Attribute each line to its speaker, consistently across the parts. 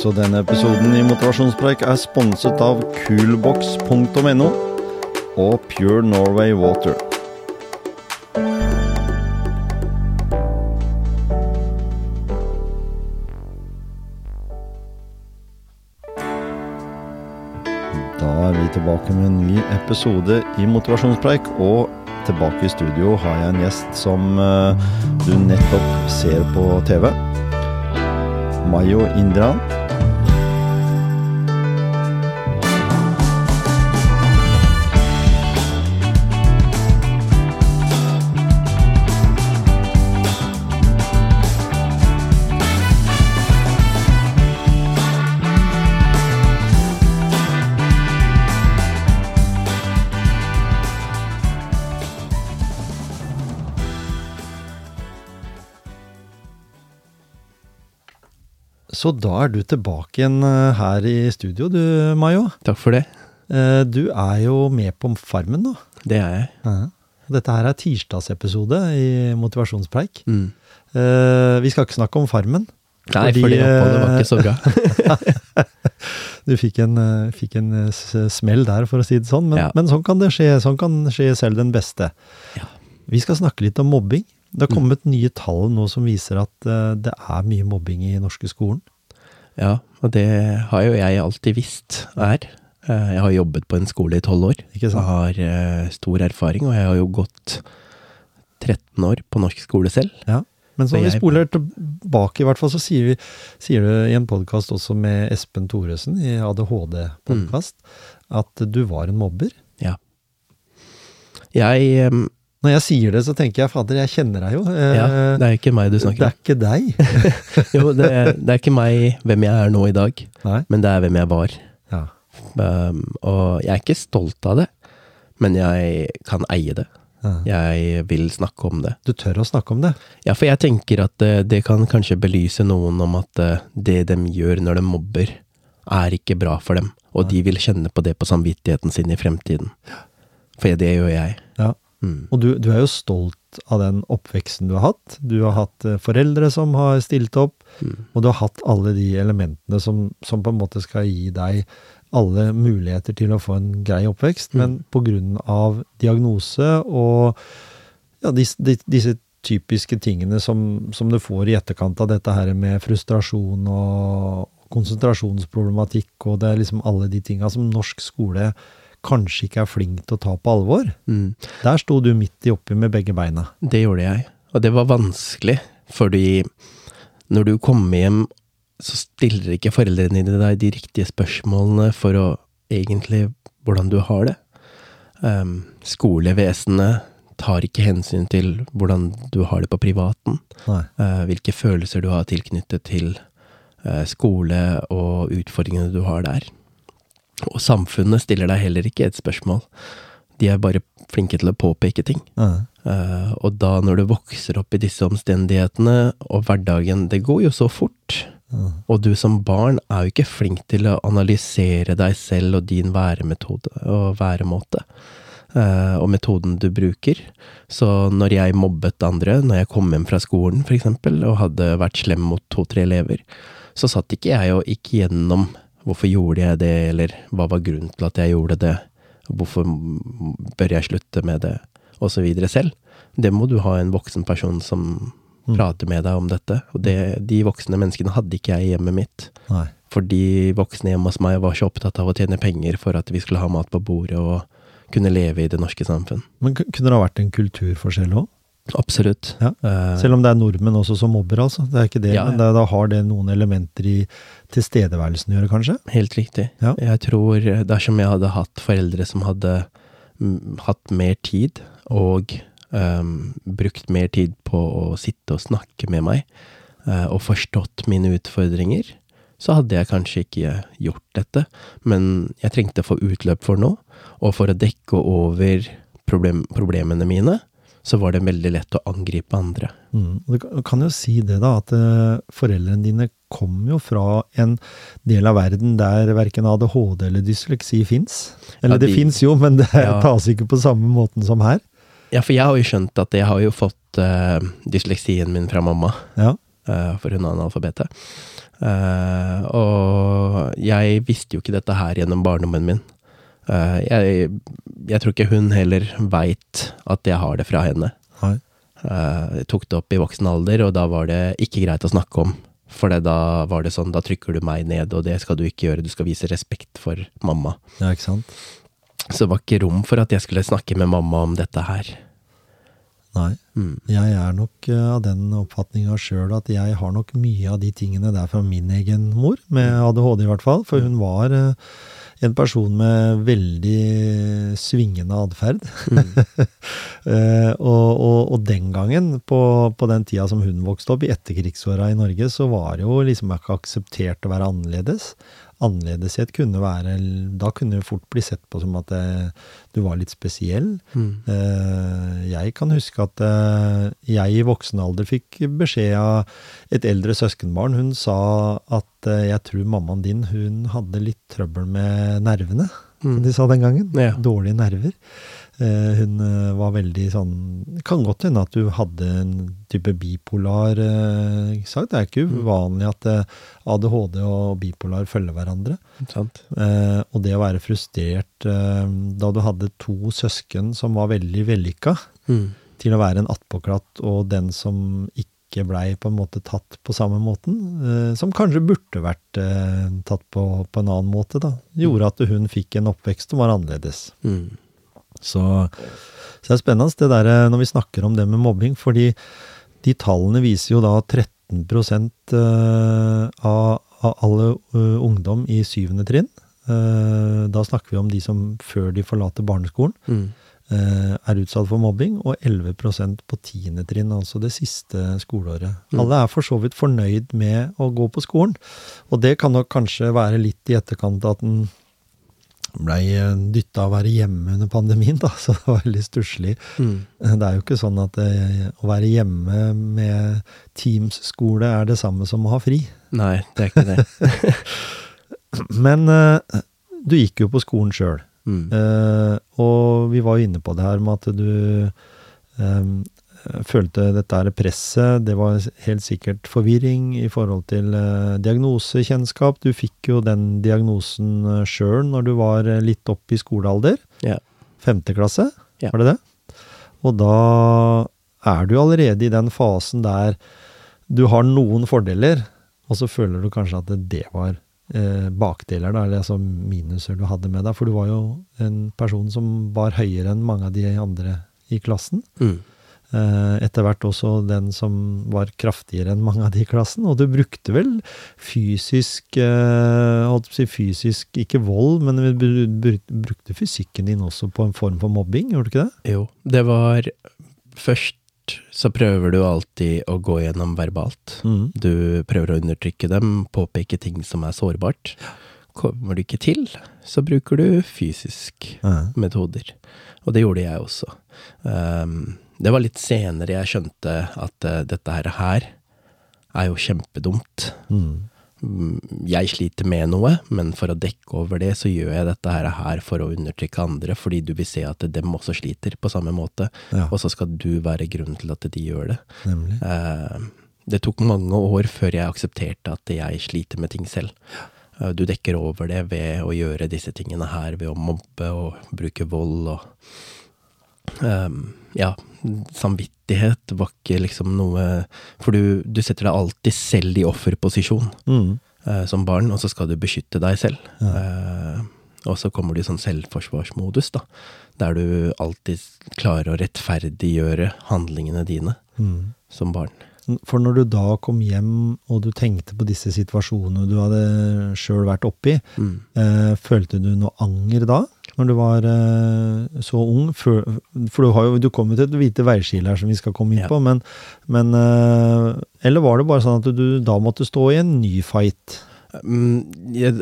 Speaker 1: Også denne episoden i Motivasjonspreik er sponset av coolbox.no og Pure Norway Water. Da er vi tilbake med en ny episode i Motivasjonspreik, og tilbake i studio har jeg en gjest som eh, du nettopp ser på TV. Mayo Indran. Så da er du tilbake igjen eh, her i studio, du Mayo.
Speaker 2: Takk for det.
Speaker 1: Eh, Du er jo med på Farmen nå.
Speaker 2: Det er jeg.
Speaker 1: Dette her er tirsdagsepisode i Motivasjonspreik.
Speaker 2: Mm.
Speaker 1: Eh, Vi skal ikke snakke om Farmen.
Speaker 2: Nei,
Speaker 1: Fordi,
Speaker 2: for det oppholdet var ikke så bra.
Speaker 1: Du fikk en, fikk en smell der, for å si det sånn. Men,
Speaker 2: Ja.
Speaker 1: men sånn kan det skje. Sånn kan skje selv den beste.
Speaker 2: Ja.
Speaker 1: Vi skal snakke litt om mobbing. Det har
Speaker 2: Mm.
Speaker 1: kommet nye tall nå som viser at eh, det er mye mobbing i norske skolen.
Speaker 2: Ja, og det har jo jeg alltid visst er. Eh, Jeg har jobbet på en skole i tolv år.
Speaker 1: Ikke
Speaker 2: Jeg har eh, stor erfaring, og jeg har jo gått 13 år på norsk skole selv.
Speaker 1: Men så når vi spoler tilbake, i hvert fall, så sier, vi, sier du i en podkast også med Espen Thoresen, i ADHD-podkast, at du var en mobber. Ja.
Speaker 2: Jeg em,
Speaker 1: Når jeg sier det, så tenker jeg fader, jeg kjenner deg jo. Eh,
Speaker 2: Ja, det er ikke meg du snakker om.
Speaker 1: det er ikke deg.
Speaker 2: Jo, det er, det er ikke meg hvem jeg er nå i dag,
Speaker 1: Nei.
Speaker 2: men det er hvem jeg var.
Speaker 1: Ja.
Speaker 2: Um, og jeg er ikke stolt av det, men jeg kan eie det.
Speaker 1: Ja.
Speaker 2: Jeg vil snakke om det.
Speaker 1: Du tør å snakke om det.
Speaker 2: Ja, for jeg tenker at det, det kan kanskje belyse noen om at eh, det de gjør når de mobber, er ikke bra for dem, og de vil kjenne på det på samvittigheten sin i fremtiden. For det gjør jeg.
Speaker 1: Ja.
Speaker 2: Mm.
Speaker 1: Og du, du er jo stolt av den oppveksten du har hatt. Du har hatt eh, foreldre som har stilt opp,
Speaker 2: Mm.
Speaker 1: og du har hatt alle de elementene som, som på en måte skal gi deg alle muligheter til å få en grei oppvekst,
Speaker 2: Mm.
Speaker 1: men av diagnose og ja, dis, di- disse typiske tingene som, som du får i etterkant av dette her med frustrasjon og konsentrasjonsproblematikk, og det er liksom alle de tinga som norsk skole kanskje ikke er flink til å ta på alvor.
Speaker 2: Mm.
Speaker 1: Der sto du midt i oppi med begge beina.
Speaker 2: Det gjorde jeg, og det var vanskelig, fordi når du kommer hjem, så stiller ikke foreldrene dine deg de riktige spørsmålene for å egentlig hvordan du har det. Um, skolevesenet tar ikke hensyn til hvordan du har det på privaten, eh, hvilke følelser du har tilknyttet til uh, skole og utfordringene du har der. Og samfunnet stiller deg heller ikke et spørsmål. De er bare flinke til å påpeke ting.
Speaker 1: Ja.
Speaker 2: Uh, og da når du vokser opp i disse omstendighetene, og hverdagen Det går jo så fort.
Speaker 1: Ja.
Speaker 2: Og du som barn er jo ikke flink til å analysere deg selv og din væremetode og væremåte. eh, og metoden du bruker. Så når jeg mobbet andre, når jeg kom hjem fra skolen eksempel, og hadde vært slem mot to-tre elever, så satt ikke jeg og gikk gjennom hvorfor gjorde jeg det, eller hva var grunnen til at jeg gjorde det, hvorfor bør jeg slutte med det, og så videre selv. Det må du ha en voksen person som
Speaker 1: Mm.
Speaker 2: prater med deg om dette. Og det, de voksne menneskene hadde ikke jeg i hjemmet mitt.
Speaker 1: Nei.
Speaker 2: For de voksne hjemme hos meg var så opptatt av å tjene penger for at vi skulle ha mat på bordet og kunne leve i det norske samfunn.
Speaker 1: Men kunne det ha vært en kulturforskjell òg?
Speaker 2: Absolutt.
Speaker 1: Ja.
Speaker 2: Eh,
Speaker 1: Selv om det er nordmenn også som mobber, altså. Det er ikke det,
Speaker 2: Ja,
Speaker 1: men det, da har det noen elementer i tilstedeværelsen å gjøre, kanskje?
Speaker 2: Helt riktig.
Speaker 1: Ja.
Speaker 2: Jeg tror dersom jeg hadde hatt foreldre som hadde mm, hatt mer tid, og um, brukt mer tid på å sitte og snakke med meg, uh, og forstått mine utfordringer, så hadde jeg kanskje ikke gjort dette. Men jeg trengte å få utløp for noe, og for å dekke over problem, problemene mine, så var det veldig lett å angripe andre.
Speaker 1: Mm. Du kan- jo si det, da, at eh, foreldrene dine kom jo fra en del av verden der verken ADHD eller dysleksi fins. Eller
Speaker 2: Ja,
Speaker 1: det
Speaker 2: de-
Speaker 1: fins jo, men det
Speaker 2: Ja.
Speaker 1: tas ikke på samme måten som her.
Speaker 2: Ja, for jeg har jo skjønt at jeg har jo fått uh, dysleksien min fra mamma.
Speaker 1: Ja.
Speaker 2: Uh, for hun er analfabete. Uh, og jeg visste jo ikke dette her gjennom barndommen min. Eh, jeg, jeg tror ikke hun heller veit at jeg har det fra henne.
Speaker 1: Nei.
Speaker 2: Eh, jeg tok det opp i voksen alder, og da var det ikke greit å snakke om. For da var det sånn, da trykker du meg ned, og det skal du ikke gjøre, du skal vise respekt for mamma.
Speaker 1: Ja, ikke sant?
Speaker 2: Så det var ikke rom for at jeg skulle snakke med mamma om dette her.
Speaker 1: Nei.
Speaker 2: Mm.
Speaker 1: Jeg er nok eh, av den oppfatninga sjøl at jeg har nok mye av de tingene der fra min egen mor, med ADHD i hvert fall. For hun var en person med veldig svingende atferd. Eh, og, og, og den gangen, på, på den tida som hun vokste opp, i etterkrigsåra i Norge, så var det jo liksom ikke akseptert å være annerledes. Annerledeshet kunne være Da kunne det fort bli sett på som at det, du var litt spesiell.
Speaker 2: Mm.
Speaker 1: Eh, jeg kan huske at eh, jeg i voksen alder fikk beskjed av et eldre søskenbarn. Hun sa at eh, jeg tror mammaen din hun hadde litt trøbbel med nervene, som
Speaker 2: Mm.
Speaker 1: de sa den gangen.
Speaker 2: Ja.
Speaker 1: Dårlige nerver. Eh, hun eh, var veldig sånn kan godt hende at du hadde en type bipolar eh, ikke sant? Det er ikke
Speaker 2: Mm.
Speaker 1: uvanlig at ADHD og bipolar følger hverandre.
Speaker 2: Sant?
Speaker 1: Eh, og det å være frustrert da du hadde to søsken som var veldig vellykka,
Speaker 2: Mm.
Speaker 1: til å være en attpåklatt og den som ikke blei på en måte tatt på samme måten, eh, som kanskje burde vært eh, tatt på, på en annen måte, da, gjorde at hun fikk en oppvekst som var annerledes.
Speaker 2: Mm.
Speaker 1: Så, så det er spennende det der, eh, når vi snakker om det med mobbing, fordi de tallene viser jo da 13 eh, av, av alle ungdom i syvende trinn, da snakker vi om de som før de forlater barneskolen,
Speaker 2: Mm.
Speaker 1: Eh, er utsatt for mobbing, og 11% på tiende trinn, altså det siste skoleåret.
Speaker 2: Mm.
Speaker 1: Alle er for så vidt fornøyd med å gå på skolen, og det kan nok kanskje være litt i etterkant at den blei dytta av å være hjemme under pandemien, da, så det var veldig stusslig.
Speaker 2: Mm.
Speaker 1: Det er jo ikke sånn at det, å være hjemme med Teams-skole er det samme som å ha fri.
Speaker 2: Nei, det er ikke det.
Speaker 1: Men eh, du gikk jo på skolen sjøl.
Speaker 2: Mm.
Speaker 1: Eh, og vi var jo inne på det her med at du eh, følte dette her presset. Det var helt sikkert forvirring i forhold til eh, diagnosekjennskap. Du fikk jo den diagnosen uh, sjøl når du var eh, litt opp i skolealder.
Speaker 2: Yeah.
Speaker 1: Femte klasse,
Speaker 2: yeah.
Speaker 1: var det det? Og da er du allerede i den fasen der du har noen fordeler, og så føler du kanskje at det var eh, bakdeler, da, eller altså minuser du hadde med deg. For du var jo en person som var høyere enn mange av de andre i klassen.
Speaker 2: Mm.
Speaker 1: Eh, etter hvert også den som var kraftigere enn mange av de i klassen. Og du brukte vel fysisk eh, holdt på å si fysisk, ikke vold, men du br- br- brukte fysikken din også på en form for mobbing, gjorde du ikke det?
Speaker 2: Jo, det var Først så prøver du alltid å gå gjennom verbalt. Du prøver å undertrykke dem, påpeke ting som er sårbart. Kommer du ikke til, så bruker du fysisk
Speaker 1: Ja.
Speaker 2: metoder. Og det gjorde jeg også. Um, det var litt senere jeg skjønte at uh, dette her, her er jo kjempedumt.
Speaker 1: Mm.
Speaker 2: Jeg sliter med noe, men for å dekke over det, så gjør jeg dette her, for å undertrykke andre, fordi du vil se at dem også sliter på samme måte,
Speaker 1: Ja,
Speaker 2: og så skal du være grunnen til at de gjør det. Eh, Det tok mange år før jeg aksepterte at jeg sliter med ting selv. Eh, Du dekker over det ved å gjøre disse tingene her, ved å mobbe og bruke vold og Ehm, ja, samvittighet var ikke liksom noe For du, du setter deg alltid selv i offerposisjon
Speaker 1: Mm.
Speaker 2: uh, som barn, og så skal du beskytte deg selv. Eh, og så kommer du i sånn selvforsvarsmodus, da, der du alltid klarer å rettferdiggjøre handlingene dine
Speaker 1: Mm.
Speaker 2: som barn.
Speaker 1: For når du da kom hjem og du tenkte på disse situasjonene du hadde sjøl vært oppi,
Speaker 2: Mm.
Speaker 1: eh, følte du noe anger da? Når du var eh, så ung? For, for du, har jo, du kom jo til et hvite veiskille her som vi skal komme inn
Speaker 2: Ja.
Speaker 1: på, men, men eh, Eller var det bare sånn at du da måtte stå i en ny fight?
Speaker 2: Mm,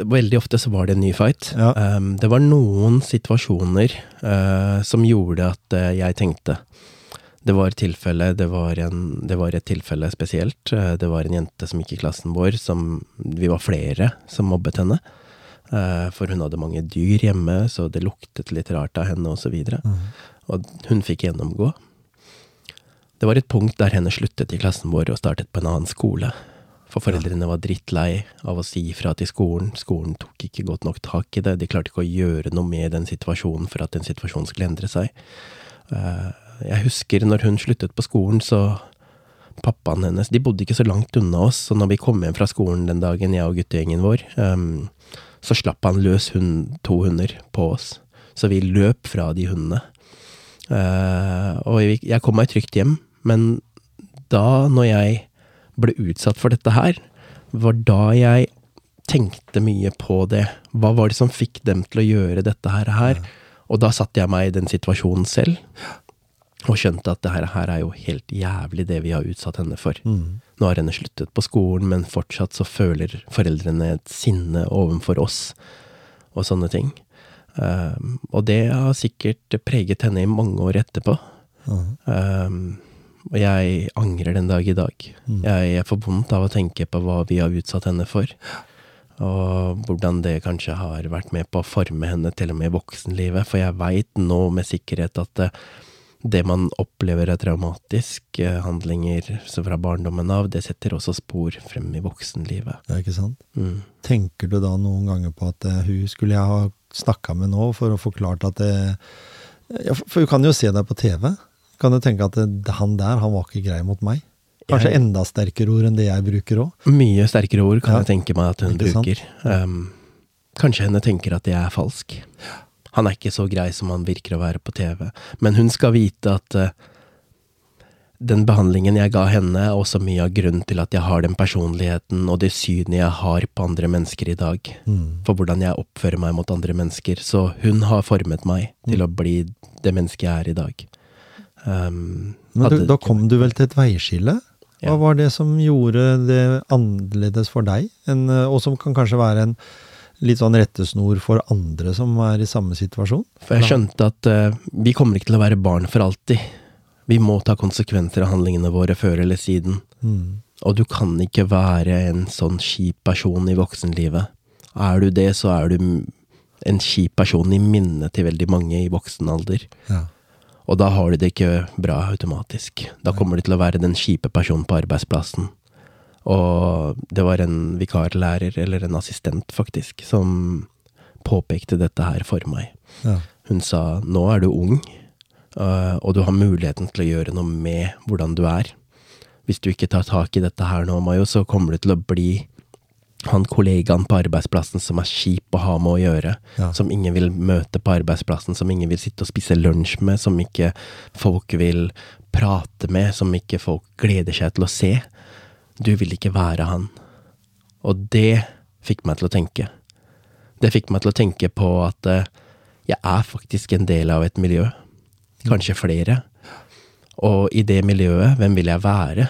Speaker 2: Veldig ofte så var det en ny fight.
Speaker 1: Ja.
Speaker 2: Um, det var noen situasjoner eh, som gjorde at eh, jeg tenkte det var, tilfelle, det, var en, det var et tilfelle spesielt. Eh, Det var en jente som gikk i klassen vår, som Vi var flere som mobbet henne. Eh, For hun hadde mange dyr hjemme, så det luktet litt rart av henne, osv. Og,
Speaker 1: Mm.
Speaker 2: og hun fikk gjennomgå. Det var et punkt der henne sluttet i klassen vår og startet på en annen skole. For foreldrene var drittlei av å si ifra til skolen. Skolen tok ikke godt nok tak i det. De klarte ikke å gjøre noe med den situasjonen for at den situasjonen skulle endre seg. Jeg husker når hun sluttet på skolen, så pappaen hennes De bodde ikke så langt unna oss, så når vi kom hjem fra skolen den dagen, jeg og guttegjengen vår, um, så slapp han løs hund, to hunder på oss. Så vi løp fra de hundene. Uh, og jeg kom meg trygt hjem, men da, når jeg ble utsatt for dette her, var da jeg tenkte mye på det. Hva var det som fikk dem til å gjøre dette her? her? Og da satte jeg meg i den situasjonen selv, og skjønte at det her, her er jo helt jævlig, det vi har utsatt henne for.
Speaker 1: Mm.
Speaker 2: Nå har henne sluttet på skolen, men fortsatt så føler foreldrene et sinne overfor oss, og sånne ting. Um, og det har sikkert preget henne i mange år etterpå.
Speaker 1: Mm.
Speaker 2: Um, og jeg angrer den dag i dag.
Speaker 1: Mm.
Speaker 2: Jeg, jeg får vondt av å tenke på hva vi har utsatt henne for. Og hvordan det kanskje har vært med på å forme henne til og med i voksenlivet. For jeg veit nå med sikkerhet at det, det man opplever av traumatiske handlinger så fra barndommen av, det setter også spor frem i voksenlivet.
Speaker 1: Ja, ikke sant?
Speaker 2: Mm.
Speaker 1: Tenker du da noen ganger på at eh, hun skulle jeg ha snakka med nå for å forklart at det ja, For hun kan jo se deg på TV. Kan du tenke at det, han der, han var ikke grei mot meg? Kanskje
Speaker 2: Jeg-
Speaker 1: enda sterkere ord enn det jeg bruker òg?
Speaker 2: Mye sterkere ord kan
Speaker 1: Ja.
Speaker 2: jeg tenke meg at hun bruker. Um, kanskje henne tenker at jeg er falsk. Han er ikke så grei som han virker å være på TV. Men hun skal vite at eh, den behandlingen jeg ga henne, er også mye av grunnen til at jeg har den personligheten og det synet jeg har på andre mennesker i dag.
Speaker 1: Mm.
Speaker 2: For hvordan jeg oppfører meg mot andre mennesker. Så hun har formet meg til å bli det mennesket jeg er i dag. Um,
Speaker 1: Men du, da kom du vel til et veiskille? Hva
Speaker 2: Ja.
Speaker 1: var det som gjorde det annerledes for deg, enn, eh, og som kan kanskje være en litt sånn rettesnor for andre som er i samme situasjon?
Speaker 2: For jeg skjønte at uh, vi kommer ikke til å være barn for alltid. Vi må ta konsekvenser av handlingene våre før eller siden.
Speaker 1: Mm.
Speaker 2: Og du kan ikke være en sånn kjip person i voksenlivet. Er du det, så er du en kjip person i minnet til veldig mange i voksen alder.
Speaker 1: Ja.
Speaker 2: Og da har du det ikke bra automatisk. Da kommer du til å være den kjipe personen på arbeidsplassen. Og det var en vikarlærer, eller en assistent faktisk, som påpekte dette her for meg.
Speaker 1: Ja.
Speaker 2: Hun sa nå er du ung, øh, og du har muligheten til å gjøre noe med hvordan du er. Hvis du ikke tar tak i dette her nå, Mayo, så kommer du til å bli han kollegaen på arbeidsplassen som er kjip å ha med å gjøre.
Speaker 1: Ja.
Speaker 2: Som ingen vil møte på arbeidsplassen, som ingen vil sitte og spise lunsj med, som ikke folk vil prate med, som ikke folk gleder seg til å se. Du vil ikke være han. Og det fikk meg til å tenke. Det fikk meg til å tenke på at eh, jeg er faktisk en del av et miljø. Kanskje flere. Og i det miljøet, hvem vil jeg være?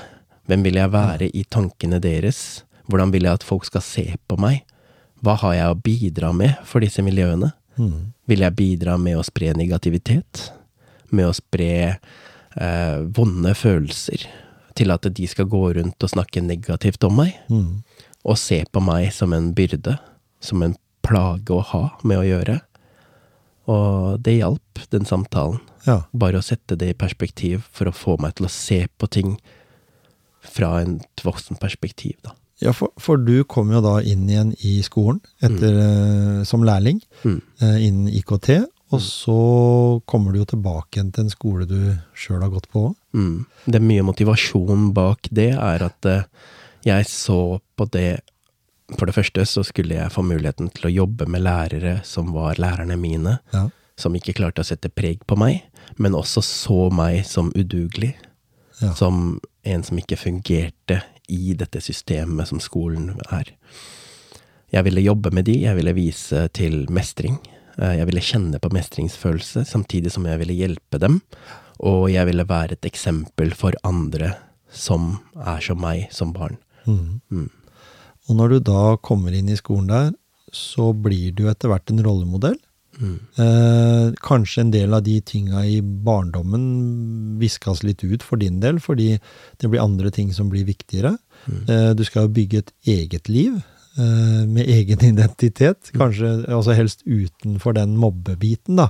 Speaker 2: Hvem vil jeg være i tankene deres? Hvordan vil jeg at folk skal se på meg? Hva har jeg å bidra med for disse miljøene?
Speaker 1: Mm.
Speaker 2: Vil jeg bidra med å spre negativitet? Med å spre eh, vonde følelser? Til at de skal gå rundt og snakke negativt om meg?
Speaker 1: Mm.
Speaker 2: Og se på meg som en byrde? Som en plage å ha med å gjøre? Og det hjalp, den samtalen.
Speaker 1: Ja.
Speaker 2: Bare å sette det i perspektiv for å få meg til å se på ting fra et voksenperspektiv, da.
Speaker 1: Ja, for, for du kom jo da inn igjen i skolen etter, mm. som lærling
Speaker 2: Mm.
Speaker 1: inn innen IKT, og så kommer du jo tilbake igjen til en skole du sjøl har gått på òg.
Speaker 2: Mm. Det er mye motivasjon bak det, er at eh, jeg så på det For det første så skulle jeg få muligheten til å jobbe med lærere som var lærerne mine,
Speaker 1: Ja.
Speaker 2: som ikke klarte å sette preg på meg, men også så meg som udugelig.
Speaker 1: Ja.
Speaker 2: Som en som ikke fungerte i dette systemet som skolen er. Jeg ville jobbe med de, jeg ville vise til mestring. Eh, Jeg ville kjenne på mestringsfølelse, samtidig som jeg ville hjelpe dem. Og jeg ville være et eksempel for andre som er som meg som barn.
Speaker 1: Mm.
Speaker 2: Mm.
Speaker 1: Og når du da kommer inn i skolen der, så blir du etter hvert en rollemodell.
Speaker 2: Mm.
Speaker 1: Eh, kanskje en del av de tinga i barndommen viskes litt ut for din del, fordi det blir andre ting som blir viktigere.
Speaker 2: Mm.
Speaker 1: Eh, du skal jo bygge et eget liv med egen identitet, kanskje altså helst utenfor den mobbebiten, da.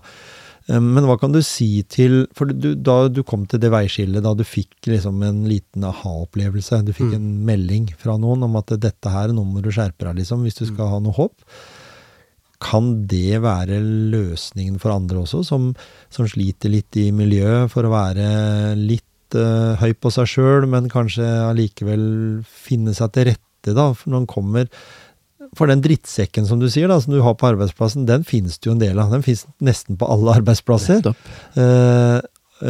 Speaker 1: Eh, Men hva kan du si til For du, da du kom til det veiskillet, da du fikk liksom en liten aha-opplevelse, du fikk
Speaker 2: Mm.
Speaker 1: en melding fra noen om at dette her, nå må du skjerpe deg, liksom, hvis du
Speaker 2: Mm.
Speaker 1: skal ha noe håp. Kan det være løsningen for andre også, som, som sliter litt i miljøet for å være litt uh, høy på seg sjøl, men kanskje allikevel finne seg til rette, da, for når han kommer For den drittsekken som du sier, da, som du har på arbeidsplassen, den finnes det jo en del av. Den finnes nesten på alle arbeidsplasser. Eh,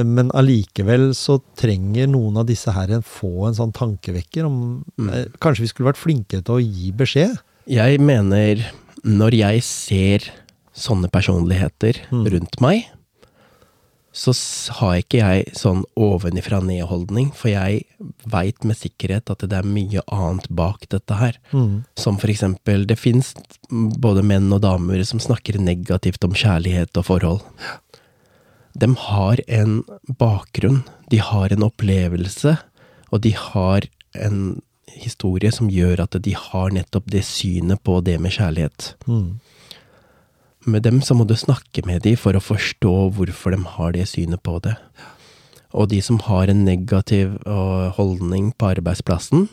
Speaker 1: men allikevel så trenger noen av disse her en få en sånn tankevekker om
Speaker 2: Mm.
Speaker 1: eh, Kanskje vi skulle vært flinkere til å gi beskjed?
Speaker 2: Jeg mener, når jeg ser sånne personligheter
Speaker 1: Mm.
Speaker 2: rundt meg, så har ikke jeg sånn ovenifra ned-holdning, for jeg veit med sikkerhet at det er mye annet bak dette her.
Speaker 1: Mm.
Speaker 2: Som for eksempel, det fins både menn og damer som snakker negativt om kjærlighet og forhold. De har en bakgrunn, de har en opplevelse, og de har en historie som gjør at de har nettopp det synet på det med kjærlighet.
Speaker 1: Mm.
Speaker 2: Med dem så må du snakke med dem for å forstå hvorfor de har det synet på det. Og de som har en negativ øh, holdning på arbeidsplassen,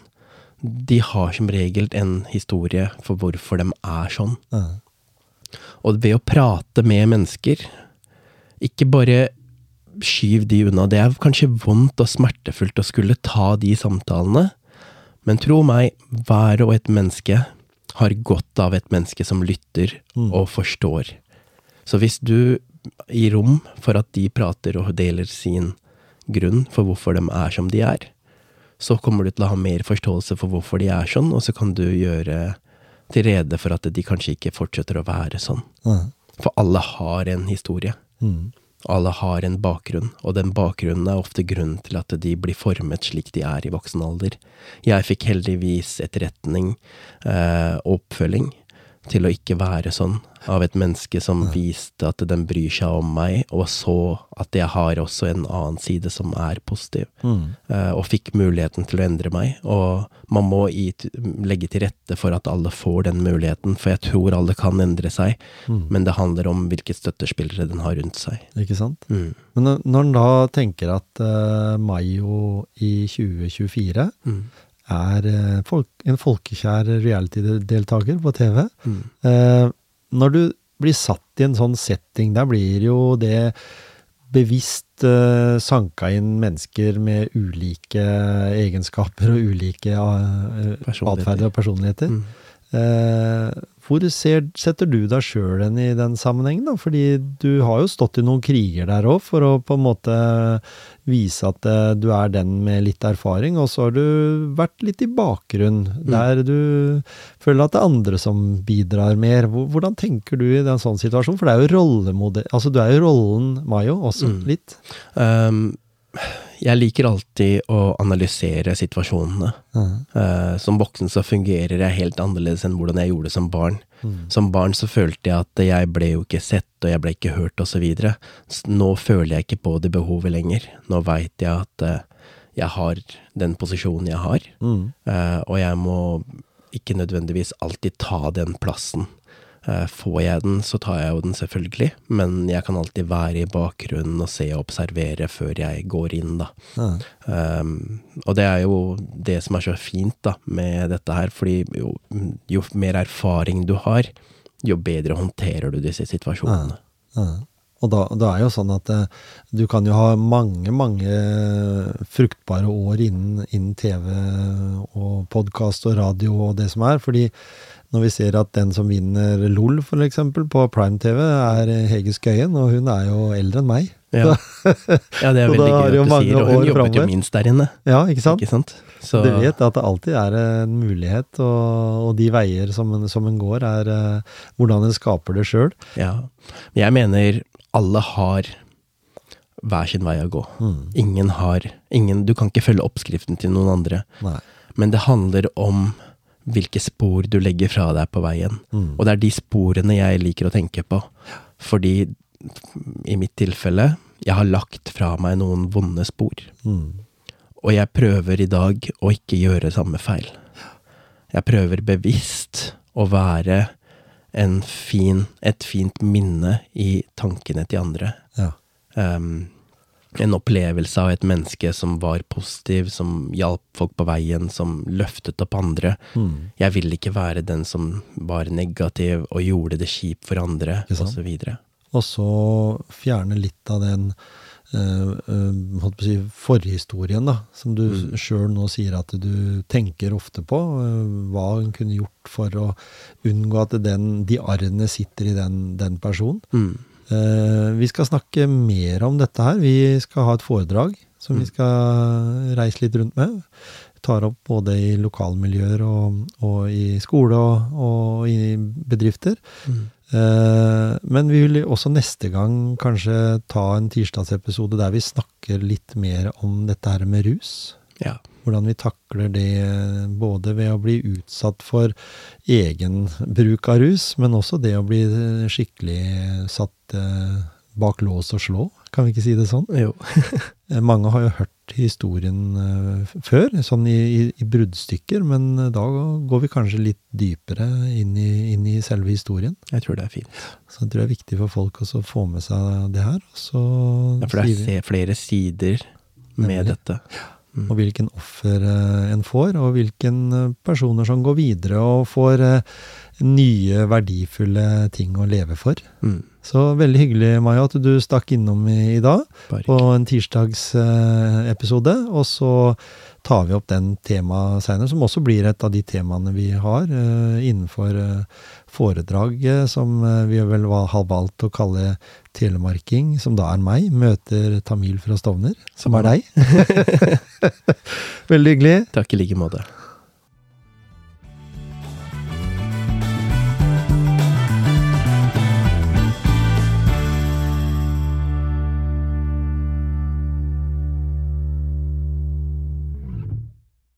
Speaker 2: de har som regel en historie for hvorfor de er sånn.
Speaker 1: Ja.
Speaker 2: Og ved å prate med mennesker, ikke bare skyv de unna. Det er kanskje vondt og smertefullt å skulle ta de samtalene, men tro meg, hver og et menneske har godt av et menneske som lytter
Speaker 1: Mm.
Speaker 2: og forstår. Så hvis du gir rom for at de prater og deler sin grunn for hvorfor de er som de er, så kommer du til å ha mer forståelse for hvorfor de er sånn, og så kan du gjøre til rede for at de kanskje ikke fortsetter å være sånn.
Speaker 1: Mm.
Speaker 2: For alle har en historie.
Speaker 1: Mm.
Speaker 2: Alle har en bakgrunn, og den bakgrunnen er ofte grunnen til at de blir formet slik de er i voksen alder. Jeg fikk heldigvis etterretning eh, og oppfølging til å ikke være sånn, av et menneske som viste at den bryr seg om meg, og så at jeg har også en annen side som er positiv,
Speaker 1: Mm.
Speaker 2: eh, og fikk muligheten til å endre meg. Og man må i, legge til rette for at alle får den muligheten, for jeg tror alle kan endre seg,
Speaker 1: Mm.
Speaker 2: men det handler om hvilke støttespillere den har rundt seg.
Speaker 1: Ikke sant?
Speaker 2: Mm.
Speaker 1: Men når- en da tenker at uh, Mayo i 2024
Speaker 2: Mm.
Speaker 1: Er eh, folk, en folkekjær reality-deltaker på TV
Speaker 2: Mm.
Speaker 1: eh, Når du blir satt i en sånn setting, der blir jo det bevisst uh, sanka inn mennesker med ulike egenskaper og ulike uh, atferder og personligheter.
Speaker 2: Mm.
Speaker 1: Eh, hvor ser, setter du deg sjøl hen i den sammenhengen? da? Fordi du har jo stått i noen kriger der òg, for å på en måte vise at eh, du er den med litt erfaring, og så har du vært litt i bakgrunn, der du føler at det er andre som bidrar mer. Hvordan tenker du i den sånn situasjon? For det er jo rollemodell Altså, du er jo rollen Mayo også,
Speaker 2: Mm.
Speaker 1: litt.
Speaker 2: Um, jeg liker alltid å analysere situasjonene.
Speaker 1: Mm.
Speaker 2: Uh, som voksen så fungerer jeg helt annerledes enn hvordan jeg gjorde som barn.
Speaker 1: Mm.
Speaker 2: Som barn så følte jeg at jeg ble jo ikke sett, og jeg ble ikke hørt, videre. Nå føler jeg ikke på det behovet lenger. Nå veit jeg at uh, jeg har den posisjonen jeg har,
Speaker 1: Mm.
Speaker 2: uh, og jeg må ikke nødvendigvis alltid ta den plassen. Eh, Får jeg den, så tar jeg jo den selvfølgelig, men jeg kan alltid være i bakgrunnen og se og observere før jeg går inn, da.
Speaker 1: Ja.
Speaker 2: Um, og det er jo det som er så fint da, med dette her, fordi jo, jo mer erfaring du har, jo bedre håndterer du disse situasjonene.
Speaker 1: Ja. Og da, det er jo sånn at eh, du kan jo ha mange, mange fruktbare år innen, innen TV og podkast og radio og det som er. Fordi når vi ser at den som vinner LOL, for eksempel, på Prime TV, er Hege Skøyen, og hun er jo eldre enn meg.
Speaker 2: Ja. ja, det er veldig gøy at du sier, og hun jobbet jo minst der inne,
Speaker 1: Ja, ikke sant?
Speaker 2: ikke sant? Så,
Speaker 1: Du vet at det alltid er en mulighet, og, og de veier som en, som en går, er uh, hvordan en skaper det sjøl.
Speaker 2: ja. Jeg mener alle har hver sin vei å gå.
Speaker 1: Mm.
Speaker 2: Ingen har ingen, Du kan ikke følge oppskriften til noen andre,
Speaker 1: Nei.
Speaker 2: men det handler om hvilke spor du legger fra deg på veien.
Speaker 1: Mm.
Speaker 2: Og det er de sporene jeg liker å tenke på. Fordi i mitt tilfelle, jeg har lagt fra meg noen vonde spor.
Speaker 1: Mm.
Speaker 2: Og jeg prøver i dag å ikke gjøre samme feil. Jeg prøver bevisst å være en fin, et fint minne i tankene til andre.
Speaker 1: Ja.
Speaker 2: um, en opplevelse av et menneske som var positiv, som hjalp folk på veien, som løftet opp andre.
Speaker 1: Mm.
Speaker 2: Jeg ville ikke være den som var negativ og gjorde det kjipt for andre, osv.
Speaker 1: Og så fjerne litt av den eh, eh, si, forhistorien, da, som du
Speaker 2: Mm.
Speaker 1: sjøl nå sier at du tenker ofte på. eh, hva hun kunne gjort for å unngå at den, de arrene sitter i den, den personen.
Speaker 2: Mm.
Speaker 1: Eh, vi skal snakke mer om dette her. Vi skal ha et foredrag som vi
Speaker 2: Mm.
Speaker 1: skal reise litt rundt med. Tar opp både i lokalmiljøer og, og i skole og, og i bedrifter.
Speaker 2: Mm.
Speaker 1: Eh, men vi vil også neste gang kanskje ta en tirsdagsepisode der vi snakker litt mer om dette her med rus.
Speaker 2: Ja.
Speaker 1: Hvordan vi takler det både ved å bli utsatt for egen bruk av rus, men også det å bli skikkelig satt eh, bak lås og slå. Kan vi ikke si det sånn?
Speaker 2: Jo.
Speaker 1: Eh, Mange har jo hørt historien eh, før, sånn i, i, i bruddstykker, men eh, da går vi kanskje litt dypere inn i, inn i selve historien.
Speaker 2: Jeg tror det er fint.
Speaker 1: Så jeg tror det er viktig for folk også å få med seg det her. Så
Speaker 2: Ja, for det er flere sider med
Speaker 1: Nemlig.
Speaker 2: dette. Mm.
Speaker 1: og hvilken offer eh, en får, og hvilken eh, personer som går videre og får eh, nye, verdifulle ting å leve for.
Speaker 2: Mm.
Speaker 1: Så veldig hyggelig, Maja, at du stakk innom i, i dag
Speaker 2: Bare
Speaker 1: på en tirsdagsepisode. og så tar vi opp den temaet seinere, som også blir et av de temaene vi har eh, innenfor eh, foredraget, som eh, vi vel har valgt å kalle Telemarking, som da er meg, møter Tamil fra Stovner, som er deg. veldig hyggelig.
Speaker 2: Takk i like måte.